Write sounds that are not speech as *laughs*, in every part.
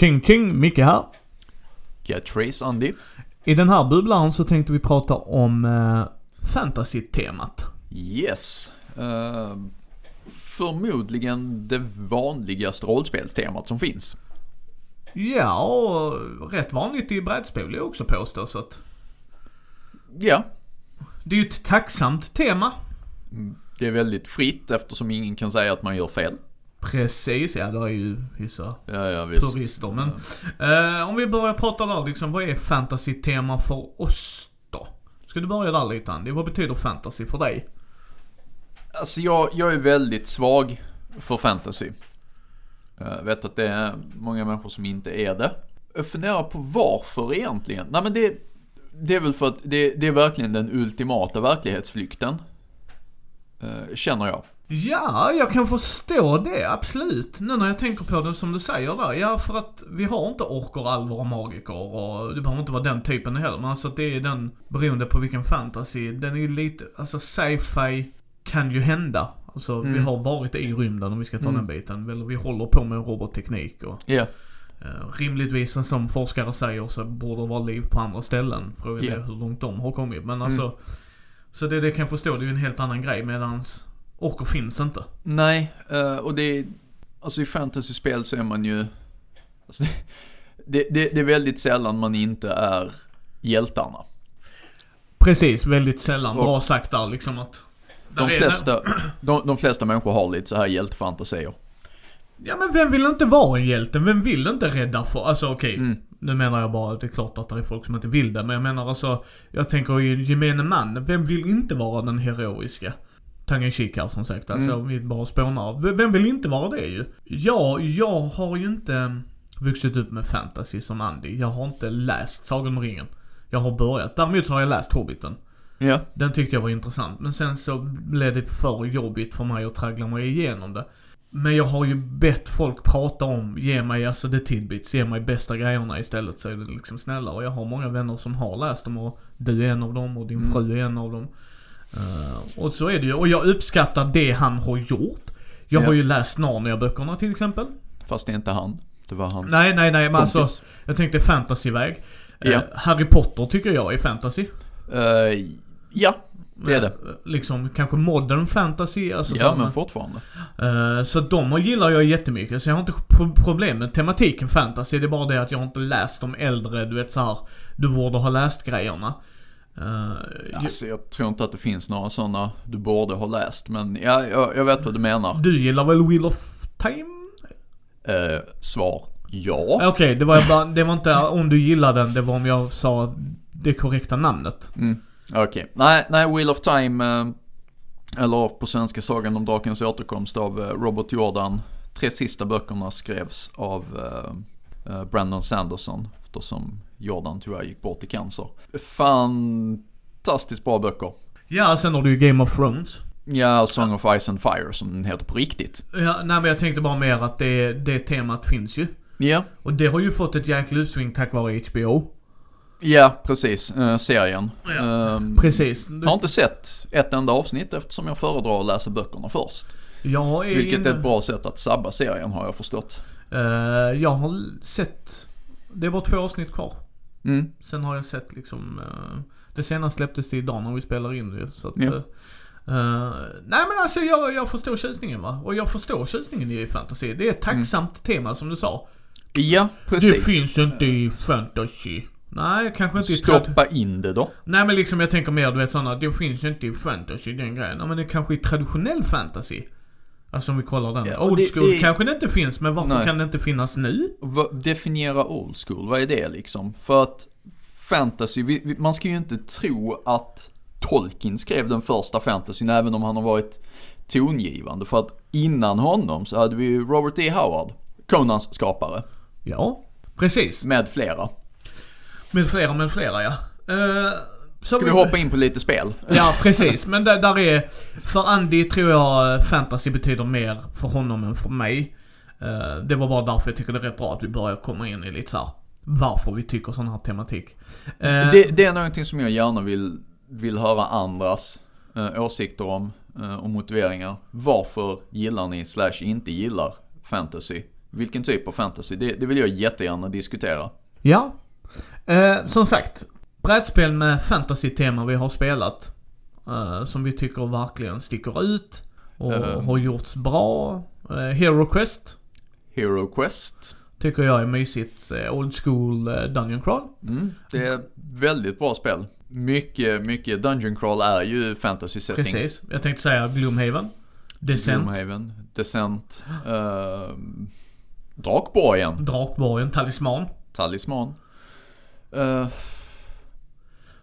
Ching ching, Micke här. Get Trace Andy. I den här bubblaren så tänkte vi prata om eh, fantasy-temat. Yes. Uh, förmodligen det vanligaste rollspelstemat som finns. Ja, och rätt vanligt i brädspel jag också påstå så att Ja, det är ju ett tacksamt tema. det är väldigt fritt eftersom ingen kan säga att man gör fel. Precis, ja det är ju vissa Ja, ja visst. purister men. Eh, om vi börjar prata där liksom, vad är fantasy-tema för oss då? Ska du börja där lite Andy? Vad betyder fantasy för dig? Alltså jag, jag är väldigt svag för fantasy. Jag vet att det är många människor som inte är det. Jag funderar på varför egentligen. Nej men det, det är väl för att det, det är verkligen den ultimata verklighetsflykten. Eh, känner jag. Ja, jag kan förstå det, absolut. Nu när jag tänker på det som du säger där. Ja, för att vi har inte orker, alver och magiker och det behöver inte vara den typen heller. Men alltså att det är den, beroende på vilken fantasy, den är ju lite, alltså sci-fi kan ju hända. Alltså vi Mm. har varit i rymden om vi ska ta Mm. den biten. Eller vi håller på med robotteknik och Ja. eh, rimligtvis som forskare säger så borde det vara liv på andra ställen. Frågan Ja. är hur långt de har kommit. Men Mm. alltså, så det, det kan jag förstå, det är ju en helt annan grej medans orker finns inte. Nej, eh, och det är, alltså i fantasyspel så är man ju, alltså *laughs* det, det, det, är väldigt sällan man inte är hjältarna. Precis, väldigt sällan. Och- Bra sagt där liksom att... De där är- flesta, *clears throat* de, de flesta människor har lite så här hjältefantasier. Ja men vem vill inte vara en hjälte? Vem vill inte rädda för... Alltså okej, Mm. nu menar jag bara, det är klart att det är folk som inte vill det. Men jag menar alltså, jag tänker ju gemene man. Vem vill inte vara den heroiska? Tongue in cheek här som sagt, alltså Mm. vi bara spånar. Vem vill inte vara det ju? Ja, jag har ju inte vuxit upp med fantasy som Andy. Jag har inte läst Sagan om ringen. Jag har börjat. Däremot så har jag läst Hobbiten. Ja, Den tyckte jag var intressant. Men sen så blev det för jobbigt för mig att traggla mig igenom det. Men jag har ju bett folk prata om, ge mig alltså the tidbits, ge mig bästa grejerna istället så är det liksom snälla. Och jag har många vänner som har läst dem och du är en av dem och din Mm. fru är en av dem. Eh, och så är det ju. Och jag uppskattar det han har gjort. Jag Ja. har ju läst Narnia-böckerna till exempel. fast det är inte han. Det var hans Nej, nej, nej men kompis. alltså. Jag tänkte fantasyväg. Eh, Ja. Harry Potter tycker jag är fantasy. Eh, ja, det är det. Liksom kanske modern fantasy. Alltså Ja, men fortfarande. Eh, så de gillar jag jättemycket. Så jag har inte pro- problem med tematiken fantasy. Det är bara det att jag har inte läst de äldre, du vet så här. Du borde ha läst grejerna. Eh, Alltså jag tror inte att det finns några sådana du borde ha läst. Men ja, jag, jag vet vad du menar. Du gillar väl Wheel of Time? Eh, svar, ja. Eh, Okej, det, var bara, det var inte om du gillar den, det var om jag sa det korrekta namnet. Mm. Okej. Nej, nej, Wheel of Time, eh, eller på svenska Sagan om drakens återkomst av Robert Jordan. Tre sista böckerna skrevs av Brandon Sanderson, eftersom Jordan tyvärr gick bort i cancer. Fantastiskt bra böcker. Ja, sen har du ju Game of Thrones. Ja, Song of Ice and Fire som den heter på riktigt. Ja, nej men jag tänkte bara mer att det, det temat finns ju. Ja, Och det har ju fått ett jäkla utsving tack vare HBO. ja precis. Eh, serien. Ja, Ehm, Precis. Du- Jag har inte sett ett enda avsnitt eftersom jag föredrar att läsa böckerna först. Jag är Vilket inne- är ett bra sätt att sabba serien har jag förstått. Eh, jag har sett, det är bara två avsnitt kvar. Mm. Sen har jag sett liksom, eh, det senaste släpptes det idag när vi spelar in det. Så att, Ja. eh, nej men alltså jag, jag förstår tjusningen va. Och jag förstår tjusningen i fantasy. Det är ett tacksamt tema som du sa. Ja, Det precis. finns inte i fantasy. Nej, kanske inte i trad- Stoppa in det då. Nej men liksom jag tänker mer du vet sådana, det finns inte i fantasy den grejen. Ja, men det kanske i traditionell fantasy. Alltså om vi kollar den. Ja, Old det- school det- kanske det inte finns, men varför Nej. kan det inte finnas nu? Definiera old school, vad är det liksom? För att fantasy, vi, vi, man ska ju inte tro att Tolkien skrev den första fantasyn även om han har varit tongivande. För att innan honom så hade vi Robert E. Howard, Conans skapare, Ja, precis. med flera. Med flera, med flera ja. Uh, Ska vi hoppa in på lite spel? Ja, precis. Men där, där är... För Andy tror jag eh, fantasy betyder mer för honom än för mig. Eh, det var bara därför jag tycker det är rätt bra att vi börjar komma in i lite så här varför vi tycker sån här tematik. Eh, Det, det är någonting som jag gärna vill, vill höra andras åsikter om och motiveringar. Varför gillar ni slash inte gillar fantasy? vilken typ av fantasy? Det, det vill jag jättegärna diskutera. Ja. Eh, som sagt, brädspel med fantasy-tema vi har spelat. Eh, som vi tycker verkligen sticker ut. Och Eh. har gjorts bra. Eh, Hero Quest. Hero Quest. Tycker jag är mysigt. Eh, old school eh, Dungeon Crawl. Mm, det är väldigt bra spel. Mycket, mycket Dungeon Crawl är ju fantasy setting. Precis. Jag tänkte säga Gloomhaven. Descent. Gloomhaven, Descent, uh, Drakborgen, Drakborgen. Talisman. Talisman. Eh,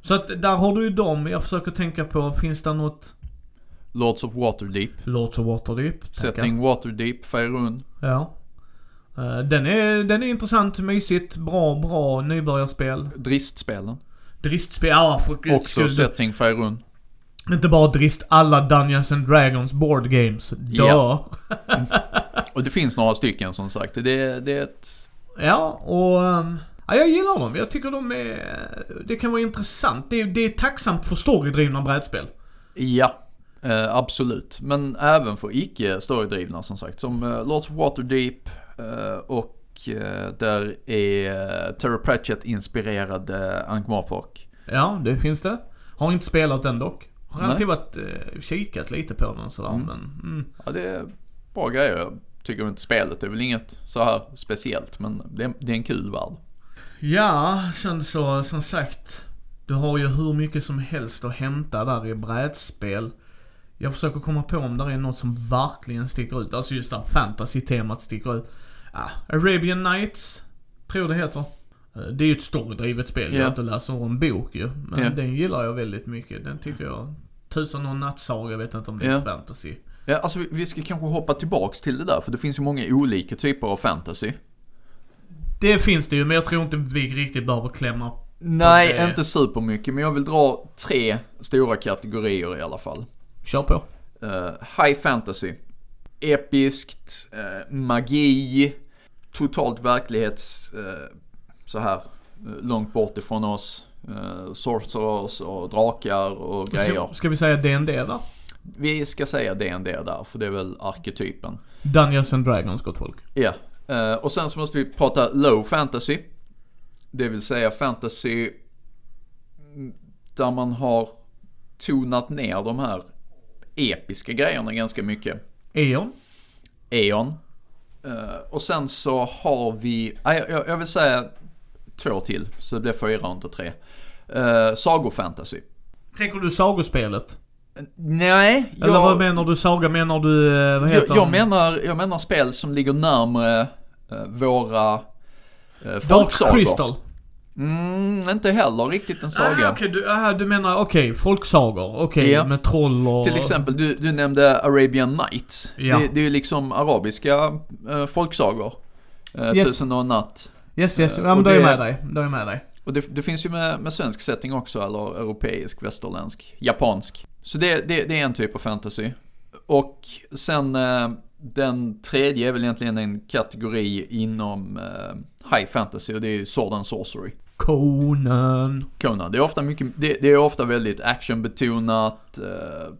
Så att där har du ju dem. Jag försöker tänka på, finns det något Lords of Waterdeep, Lords of Waterdeep? tackar. Setting Waterdeep, Faerun. Ja. Eh, Den är, den är intressant, mysigt, bra, bra nybörjarspel. Dristspelen. Dristspel, ja för guds Också skull. Setting Faerun. Inte bara drist, alla Dungeons and Dragons board games. Dö. Ja. *laughs* Och det finns några stycken som sagt. Det, det är ett... Ja, och... ehm, Ja, jag gillar dem. Jag tycker de är... Det kan vara intressant. Det är, det är tacksamt för storydrivna brädspel. Ja. eh, absolut. Men även för icke storydrivna som sagt. Som uh, Lords of Waterdeep eh, och eh, där är uh, Terra Pratchett-inspirerade Ankh-Morpork. Ja, det finns det. Har inte spelat den dock. Har Nej. alltid varit uh, kikat lite på den sådär, Mm. men... Mm. Ja, det är bra grejer. Jag tycker inte spelet är väl inget så här speciellt, men det är, det är en kul värld. Ja, sen så, som sagt. Du har ju hur mycket som helst att hämta där i brädspel. Jag försöker komma på om det är något som verkligen sticker ut. Alltså just det här fantasy-temat sticker ut. Ja, Arabian Nights, tror det heter. Eh, Det är ju ett storydrivet spel, Ja. jag inte läser en bok ju. Men Ja. den gillar jag väldigt mycket. Den tycker jag, tusen och nattsaga, jag vet inte om det är Ja. fantasy. Ja, alltså vi, vi ska kanske hoppa tillbaks till det där, för det finns ju många olika typer av fantasy. Det finns det ju, men jag tror inte vi riktigt behöver klämma. Nej, det- inte supermycket, men jag vill dra tre stora kategorier i alla fall. Kör på. Eh, high fantasy. Episkt, eh, magi, totalt verklighets, eh, så här långt bort ifrån oss. Uh, sorcerers och drakar och grejer. Ska, ska vi säga D&D där? Vi ska säga D&D där, för det är väl arketypen. Dungeons and Dragons, gott folk. Ja, eh, och sen så måste vi prata low fantasy. Det vill säga fantasy mm, där man har tonat ner de här episka grejerna ganska mycket. Eon. Eon. Eh, och sen så har vi, jag vill säga två till, så det blir fyra och inte tre. Uh, sagofantasy. Tänker du sagospelet? Nej, jag, Eller vad menar du saga? Menar du, eh, vad heter jag, jag, menar, jag menar spel som ligger närmare eh, våra Dark folksagor. Crystal? Mm, inte heller riktigt en saga. Ah, okej, du, ah, du menar, okej, folksagor. Okej, Ja. med troll och... Till exempel, du, du nämnde Arabian Nights. Ja. Det, det är ju liksom arabiska uh, folksagor. Uh, Yes. Tusen och en natt. Yes, yes. Eh, Ja, men då är jag med dig. Då är jag med dig. Och det, det finns ju med, med svensk setting också, eller europeisk, västerländsk, japansk. Så det, det, det är en typ av fantasy. Och sen eh, den tredje är väl egentligen en kategori inom eh, high fantasy och det är ju Sword and Sorcery. Conan. Conan. Det är ofta mycket, det, det är ofta väldigt actionbetonat. Eh,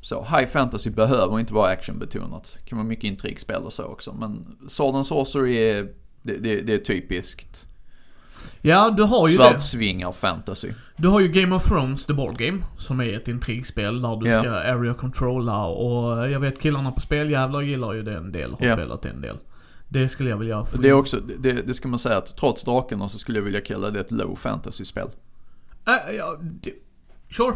så high fantasy behöver inte vara actionbetonat. Det kan vara mycket intrigspel och så också. Men Sword and Sorcery är, det, det, det är typiskt Ja, du har ju det. svärdsvingar fantasy. Du har ju Game of Thrones, the board game, som är ett intrigspel där du Ja. ska area controlla och jag vet killarna på Speljävlar gillar ju det en del, har Ja. spelat en del. Det skulle jag vilja få Det är också, det, det ska man säga att trots drakarna så skulle jag vilja kalla det ett low fantasy-spel. Äh, ja, det, sure.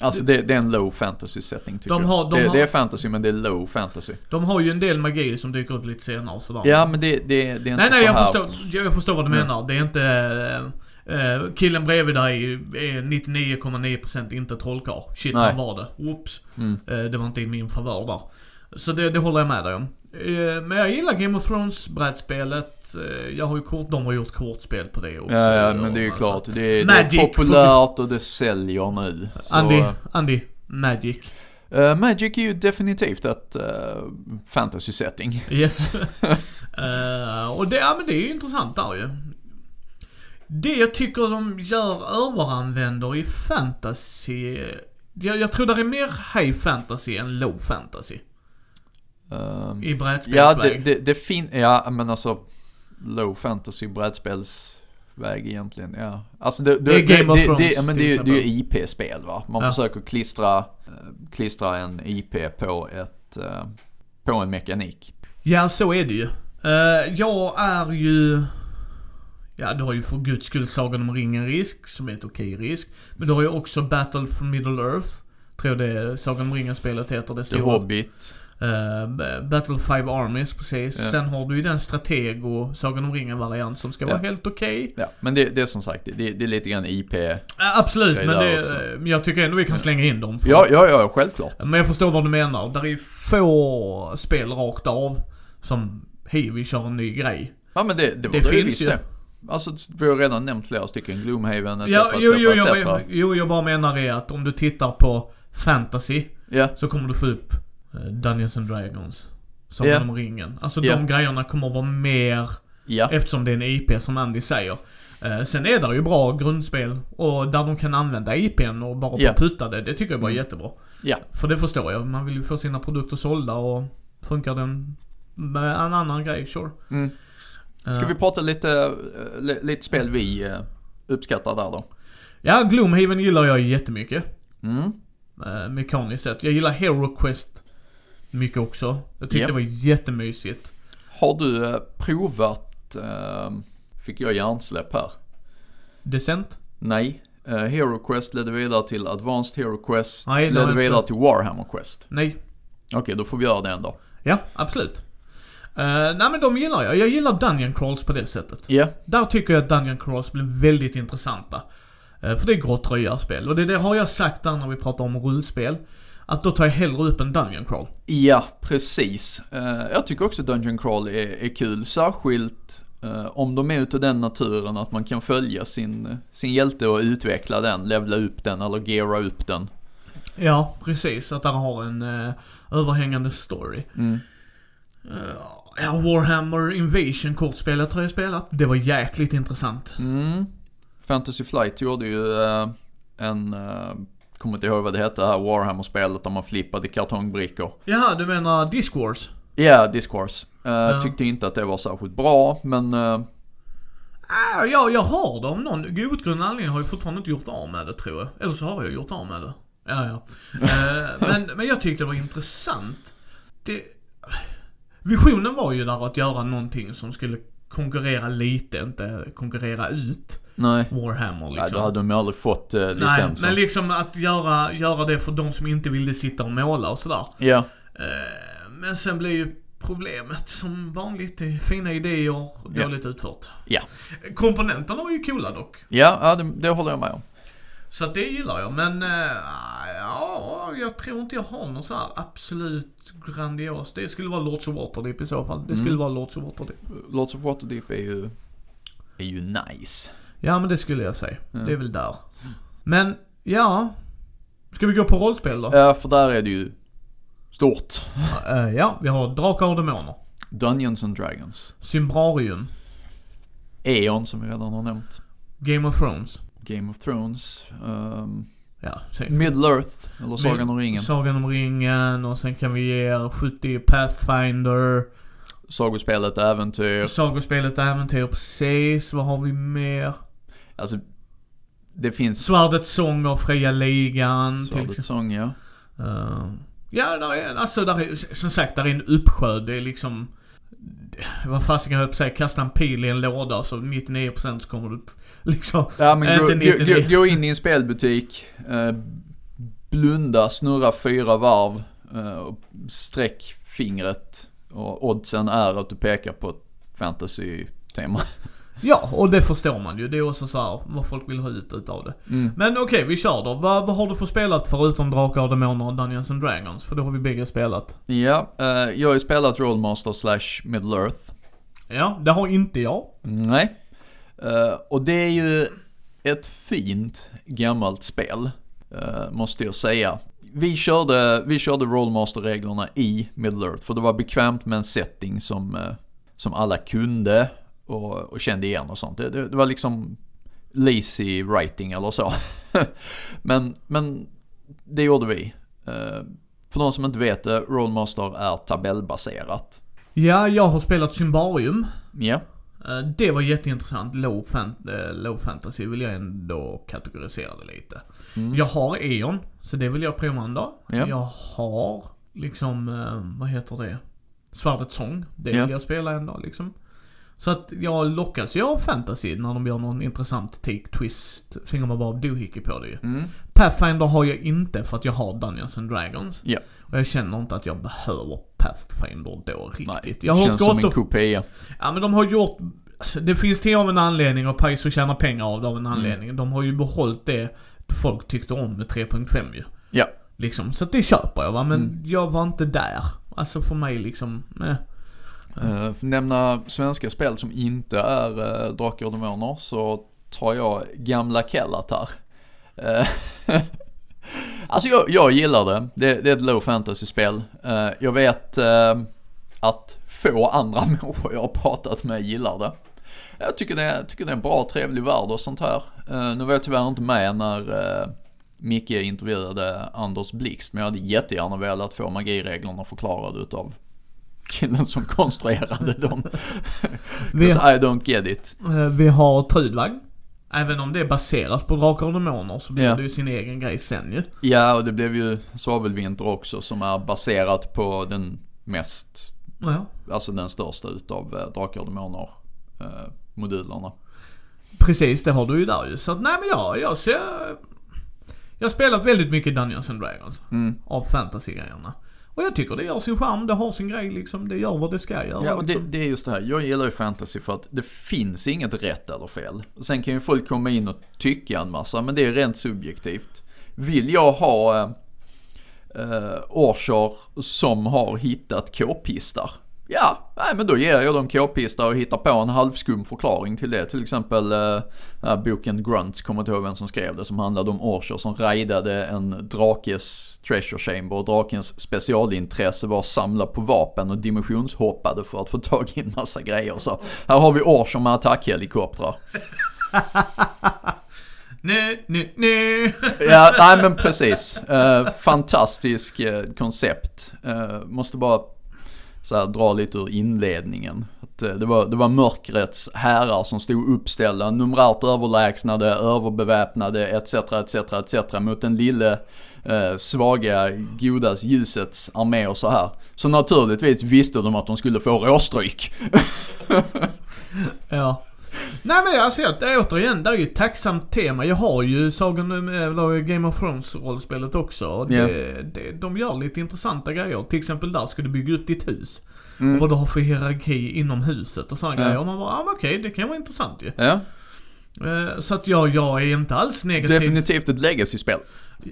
Alltså det, det är en low fantasy setting tycker De jag. har- de det, har- det är fantasy men det är low fantasy. De har ju en del magi som dyker upp lite senare och sådär. Ja men det, det, det är inte Nej, nej, jag här. förstår, jag förstår vad du Mm. menar. Det är inte... eh, killen bredvid dig är 99,9% inte trollkarl. Shit, Nej. han var det. Oops. Mm. Eh, det var inte i min favör där. Så det, det håller jag med dig om. Eh, men jag gillar Game of Thrones brädspelet. Eh, jag har ju kort, de har gjort kortspel på det också. Ja, ja men det är ju klart. Det är, det är populärt och det säljer nu. Så, Andy, Andy, Magic. eh, Magic är ju definitivt ett uh, fantasy setting. Yes. *laughs* Eh, och det, ja men det är ju intressant där ju. Det jag tycker de gör överanvänder i fantasy. Jag, jag tror det är mer high fantasy än low fantasy. Ehm, I ja, det, brädspelsväg. det, det fin- ja men alltså low fantasy brädspelsväg egentligen, ja. Alltså det, Det är Game of det, Thrones, det, ja, men det, det är ju. IP-spel va. Man Ja. försöker klistra, eh, klistra en IP på ett, eh, på en mekanik. Ja, så är det ju. Eh, jag är ju... Ja, du har ju för guds skull Sagan om ringen-risk, som är ett okej risk. Men du har ju också Battle for Middle Earth. Tror det är Sagan om ringen-spelet heter det The. Hobbit. Eh, Battle of Five Armies, precis. Ja. Sen har du ju den strateg och Sagan om ringen-variant som ska Ja. vara helt okej. Ja, men det, det är som sagt, det, det är lite grann IP. Eh, absolut, men, det, eh, jag tycker ändå vi kan slänga in dem. Ja, ja, ja, självklart. Men jag förstår vad du menar. Där är ju få spel rakt av som hej, vi kör en ny grej. Ja men det, det var Det det, finns ju. det. Alltså vi har redan nämnt flera stycken, Gloomhaven etc. Ja, jo, jo, etc, jo, jo, jag bara menar är att om du tittar på fantasy Ja, så kommer du få upp Dungeons and Dragons. Sagan Ja. om ringen. Alltså Ja. de grejerna kommer vara mer ja, eftersom det är en IP som Andy säger. Eh, sen är det ju bra grundspel och där de kan använda IPn och bara Ja. putta det. Det tycker jag bara är Mm. jättebra. ja. För det förstår jag. Man vill ju få sina produkter sålda och funkar den med en annan grej, sure. Mm. Ska Eh, vi prata lite, eh, li- lite spel vi eh, uppskattar där då? Ja, Gloomhaven gillar jag jättemycket. Mm. eh, mekaniskt sett. Jag gillar Hero Quest mycket också. Jag tyckte Ja. det var jättemysigt. Har du eh, provat, eh, fick jag hjärnsläpp här? Descent? Nej. Eh, Hero Quest ledde vidare till Advanced Hero Quest, Nej, ledde vidare till Warhammer Quest. Nej. Okej, då får vi göra det en dag. Ja, absolut. Uh, nej men de gillar jag. Jag gillar Dungeon Crawls på det sättet. Ja, Där tycker jag att Dungeon Crawls blir väldigt intressanta. Eh, för det är grått röjarspel. Och det, det har jag sagt där när vi pratar om rullspel. Att då tar jag hellre upp en Dungeon Crawl. Ja, precis. Eh, jag tycker också Dungeon Crawl är, är kul, särskilt eh, om de är utav den naturen att man kan följa sin, sin hjälte och utveckla den, levla upp den eller geara upp den. Ja, precis. Att där har en uh, överhängande story. Mm. Eh, ja, Warhammer Invasion kortspelet har jag spelat. Det var jäkligt intressant. Mm. Fantasy Flight gjorde ju eh, en, uh, kommer inte ihåg vad det hette, det här Warhammer-spelet där man flippade kartongbrickor. Jaha, du menar Disc Wars? Ja, Discourse. Uh, Ja. Tyckte inte att det var särskilt bra, men Ah, ja, jag har det om någon outgrundlig anledning har jag fortfarande inte gjort av med det tror jag. Eller så har jag gjort av med det. Ja, ja. Eh, *laughs* men, men jag tyckte det var intressant. Det, visionen var ju där att göra någonting som skulle konkurrera lite, inte konkurrera ut nej. Warhammer Ja, liksom. då hade de ju aldrig fått Nej, licensen. men liksom att göra, göra det för de som inte ville sitta och måla och sådär. Ja, Eh, Men sen blir ju problemet som vanligt, fina idéer, Ja. dåligt utfört. ja. Komponenterna var ju coola dock. Ja, ja det, det håller jag med om. Så att det gillar jag, men äh, ja, jag tror inte jag har någon så här absolut grandios. Det skulle vara Lords of Waterdeep i så fall. Det skulle Mm. vara Lords of Waterdeep. Lords of Waterdeep är ju, är ju nice. Ja, men det skulle jag säga. Ja. Det är väl där. Men, ja. Ska vi gå på rollspel då? Ja, för där är det ju stort. Eh, ja, vi har Drakar och Demoner. Dungeons and Dragons. Symbrarium. Eon som vi redan har nämnt. Game of Thrones. Game of Thrones. Um, Ja. Middle Earth, eller Sagan om ringen. Sagan om ringen och sen kan vi ge er 70 Pathfinder. Sagospelet Äventyr. Sagospelet Äventyr, precis. Vad har vi mer? Alltså, det finns Svärdets sång av Fria Ligan. till Svardets sång, ja. Uh, ja, där är, alltså där är, som sagt, där är en uppsjö. Det är liksom, vad fasiken jag höll på att säga, kasta en pil i en låda så 99% så kommer du *laughs* liksom, Ja men gå, Inte gå, 99. gå, gå in i en spelbutik, eh, blunda, snurra fyra varv, eh, och sträck fingret. Och oddsen är att du pekar på ett fantasy-tema. *laughs* ja, och det förstår man ju. Det är också så här, vad folk vill ha ut utav det. Mm. Men okej, vi kör då. Vad, vad har du för spelat förutom Drakar och Demoner och Dungeons and Dragons? För det har vi bägge spelat. Ja, eh, jag har ju spelat Rollmaster slash Middle Earth. Ja, det har inte jag. Nej. Eh, och det är ju ett fint gammalt spel, eh, måste jag säga. Vi körde, vi körde Rollmaster-reglerna i Middle Earth, för det var bekvämt med en setting som, eh, som alla kunde och, och kände igen och sånt. Det, det, det var liksom lazy writing eller så. *laughs* men, men det gjorde vi. Eh, För de som inte vet det, Rollmaster är tabellbaserat. Ja, jag har spelat Symbarium. Ja, Eh, Det var jätteintressant. Low, fan, eh, low fantasy vill jag ändå kategorisera det lite. Mm. Jag har E.ON, så det vill jag prova en dag. Ja. Jag har liksom, eh, vad heter det? Svärdets sång. Det vill jag spela en dag liksom. Så att jag lockas ju av fantasy när de gör någon intressant take, twist, thingamabob, doohickey på det ju. mm. Pathfinder har jag inte för att jag har Dungeons and Dragons. ja. Och jag känner inte att jag behöver Pathfinder då riktigt. Nej, jag har känns som en och kopia. Ja men de har gjort, alltså, det finns det av en anledning och Paizo tjänar pengar av det av en Mm. anledning. De har ju behållit det folk tyckte om med 3.5 ju. Ja. Liksom, så det köper jag va, men Mm. jag var inte där. Alltså för mig liksom, eh. Uh, för att nämna svenska spel som inte är uh, Drakar och Demoner så tar jag gamla Kellatar. Uh, *laughs* alltså jag, jag gillar det. det. Det är ett low fantasy-spel. Uh, jag vet uh, att få andra *laughs* människor jag har pratat med gillar det. Jag tycker det, är, tycker det är en bra, trevlig värld och sånt här. Uh, nu var jag tyvärr inte med när uh, Micke intervjuade Anders Blixt, men jag hade jättegärna velat få magireglerna förklarade utav killen som konstruerade dem. *laughs* Vi, I don't get it. eh, vi har Trudvang. Även om det är baserat på Drakar och Demoner så blir Ja. det ju sin egen grej sen ju. Ja, och det blev ju Svavelvinter också som är baserat på den mest, Ja. alltså den största utav eh, Drakar och Demoner eh, modulerna. Precis, det har du ju där ju. Så att, nej men jag, jag ser... Jag har spelat väldigt mycket Dungeons and Dragons. Mm. Av fantasy-grejerna. Och jag tycker det gör sin charm, det har sin grej liksom. Det gör vad det ska göra. Ja, och det, liksom. det är just det här. Jag gillar ju fantasy för att det finns inget rätt eller fel. Och sen kan ju folk komma in och tycka en massa, men det är rent subjektivt. Vill jag ha eh, eh, Orcher som har hittat k-pistar? Ja, nej men då ger jag dem k-pistar och hittar på en halvskum förklaring till det. Till exempel eh, boken Grunts, kommer inte ihåg vem som skrev det, som handlade om Orcher som raidade en drakes treasure chamber och drakens specialintresse var att samla på vapen och dimensionshoppade för att få tag i en massa grejer. Så här har vi Orcher med attackhelikoptrar. Nej, nej, nej. Ja, nej men precis. Eh, fantastisk eh, koncept. Eh, måste bara så här, dra lite ur inledningen. Att, eh, det, var, det var mörkrets herrar som stod uppställda, numerärt överlägsnade, överbeväpnade etc. etc. etc. mot den lille eh, svaga godas ljusets armé och så här. Så naturligtvis visste de att de skulle få råstryk. *laughs* Ja. Nej men jag det är återigen, det är ju ett tacksamt tema. Jag har ju Sagan eller Game of Thrones rollspelet också. Och det, de gör lite intressanta grejer. Till exempel där ska du bygga upp ditt hus. Mm. Och vad du har för hierarki inom huset och sådana Ja. grejer. Och man bara, ah, okej det kan vara intressant ju. Ja, Eh, Så att jag, jag är inte alls negativ. definitivt ett legacy-spel. *laughs*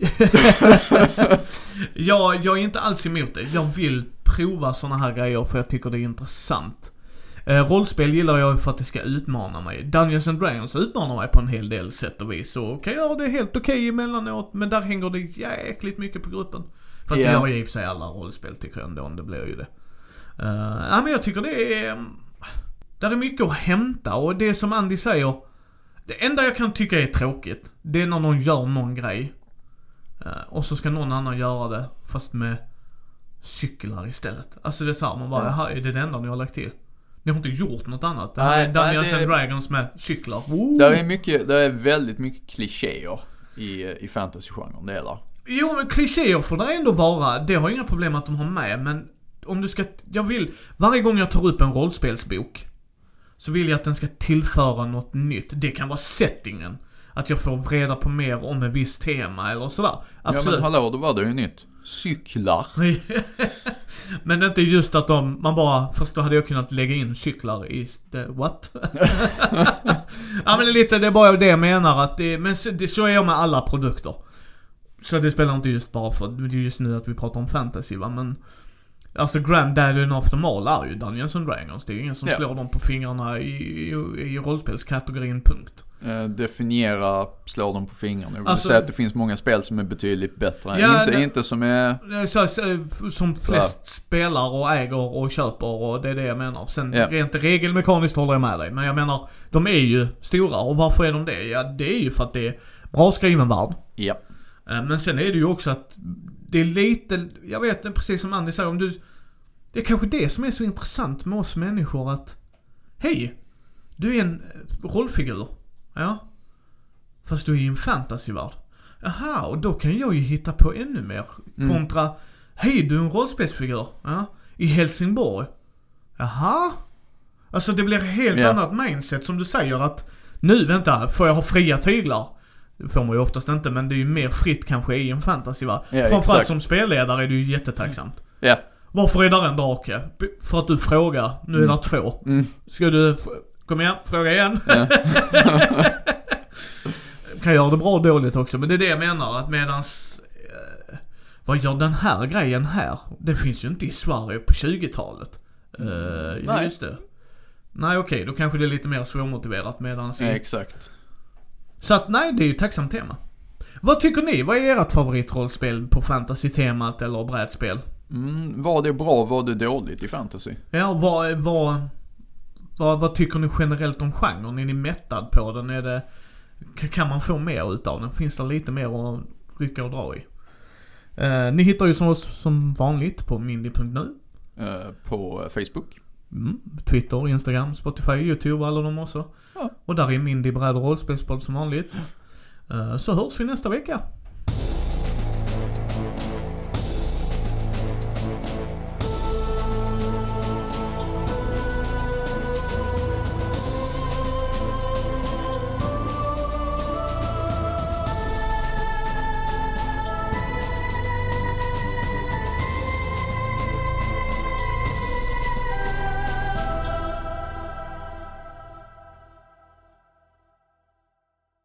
jag, jag är inte alls emot det. Jag vill prova såna här grejer för jag tycker det är intressant. Eh, rollspel gillar jag för att det ska utmana mig. Dungeons and Dragons utmanar mig på en hel del sätt och vis. Så kan göra det helt okej emellanåt, men där hänger det jäkligt mycket på gruppen. Fast Ja. det gör ju i och för sig alla rollspel tycker jag ändå, det blir ju det. Uh, ja, men jag tycker det är... mm, Där är mycket att hämta och det som Andy säger. Det enda jag kan tycka är tråkigt, det är när någon gör någon grej. eh, och så ska någon annan göra det, fast med cyklar istället. Alltså det är såhär, man bara, jaha, är det det enda ni har lagt till? Ni har inte gjort något annat. Det Nej, här är nej, Dungeons det- Dragons med cyklar. Woo! Det är mycket, det är väldigt mycket klichéer i, i fantasygenren, det är där. Jo men klichéer får det ändå vara. Det har jag inga problem att de har med men om du ska, jag vill, varje gång jag tar upp en rollspelsbok så vill jag att den ska tillföra något nytt. Det kan vara settingen. Att jag får reda på mer om ett visst tema eller sådär. Ja Absolut. men hallå, då var det ju nytt. Cyklar. *laughs* men det är inte just att de, man bara, fast då hade jag kunnat lägga in cyklar i, the, what? *laughs* ja men lite, det är bara det jag menar att det, men så, det, så är jag med alla produkter. Så det spelar inte just bara för, det är just nu att vi pratar om fantasy va, men Alltså Granddaddy of them all är ju Dungeons and Dragons. Det är ju ingen som Ja. slår dem på fingrarna i, i, i rollspelskategorin, punkt. Eh, definiera, slår dem på fingrarna. Jag vill Alltså- säga att det finns många spel som är betydligt bättre. Ja, inte, det- inte som är... Så, så, som flest spelar och äger och köper och det är det jag menar. Sen Ja. rent regelmekaniskt håller jag med dig. Men jag menar, de är ju stora och varför är de det? Ja, det är ju för att det är bra skriven värld. Ja. Eh, Men sen är det ju också att det är lite, jag vet inte, precis som Andy säger, om du... Det är kanske det som är så intressant med oss människor att... Hej! Du är en eh, rollfigur. Ja. Fast du är i en fantasyvärld. Jaha, och då kan jag ju hitta på ännu mer. Mm. Kontra, hej du är en rollspelsfigur. Ja. I Helsingborg. Jaha? Alltså det blir helt Ja. annat mindset som du säger att nu, vänta, får jag ha fria tyglar? Det får man ju oftast inte, men det är ju mer fritt kanske i en fantasyvärld. Ja, Framförallt exakt. som spelledare är det ju jättetacksamt. Ja. Varför är där en drake? För att du frågar. Nu är Mm. där två. Mm. Ska du... Kom igen, fråga igen. Ja. *laughs* *laughs* kan göra det bra och dåligt också, men det är det jag menar att medans... Eh, vad gör den här grejen här? Det finns ju inte i Sverige på 20-talet. Eh, Nej. Just det. Nej okej, då kanske det är lite mer svårmotiverat medans ja, i... exakt. Så att nej, det är ju tacksamt tema. Vad tycker ni? Vad är ert favoritrollspel på fantasy-temat eller brädspel? Mm, var det bra, var det dåligt i fantasy? Ja, vad, vad, vad, vad tycker ni generellt om genren? Är ni mättad på den? Är det, kan man få mer utav den? Finns det lite mer att rycka och dra i? Eh, ni hittar ju som oss som vanligt på mindy.nu. Eh, på Facebook. Mm, Twitter, Instagram, Spotify, YouTube, alla de också. Ja. Och där är Mindy bräd och rollspelspodd som vanligt. Eh, så hörs vi nästa vecka.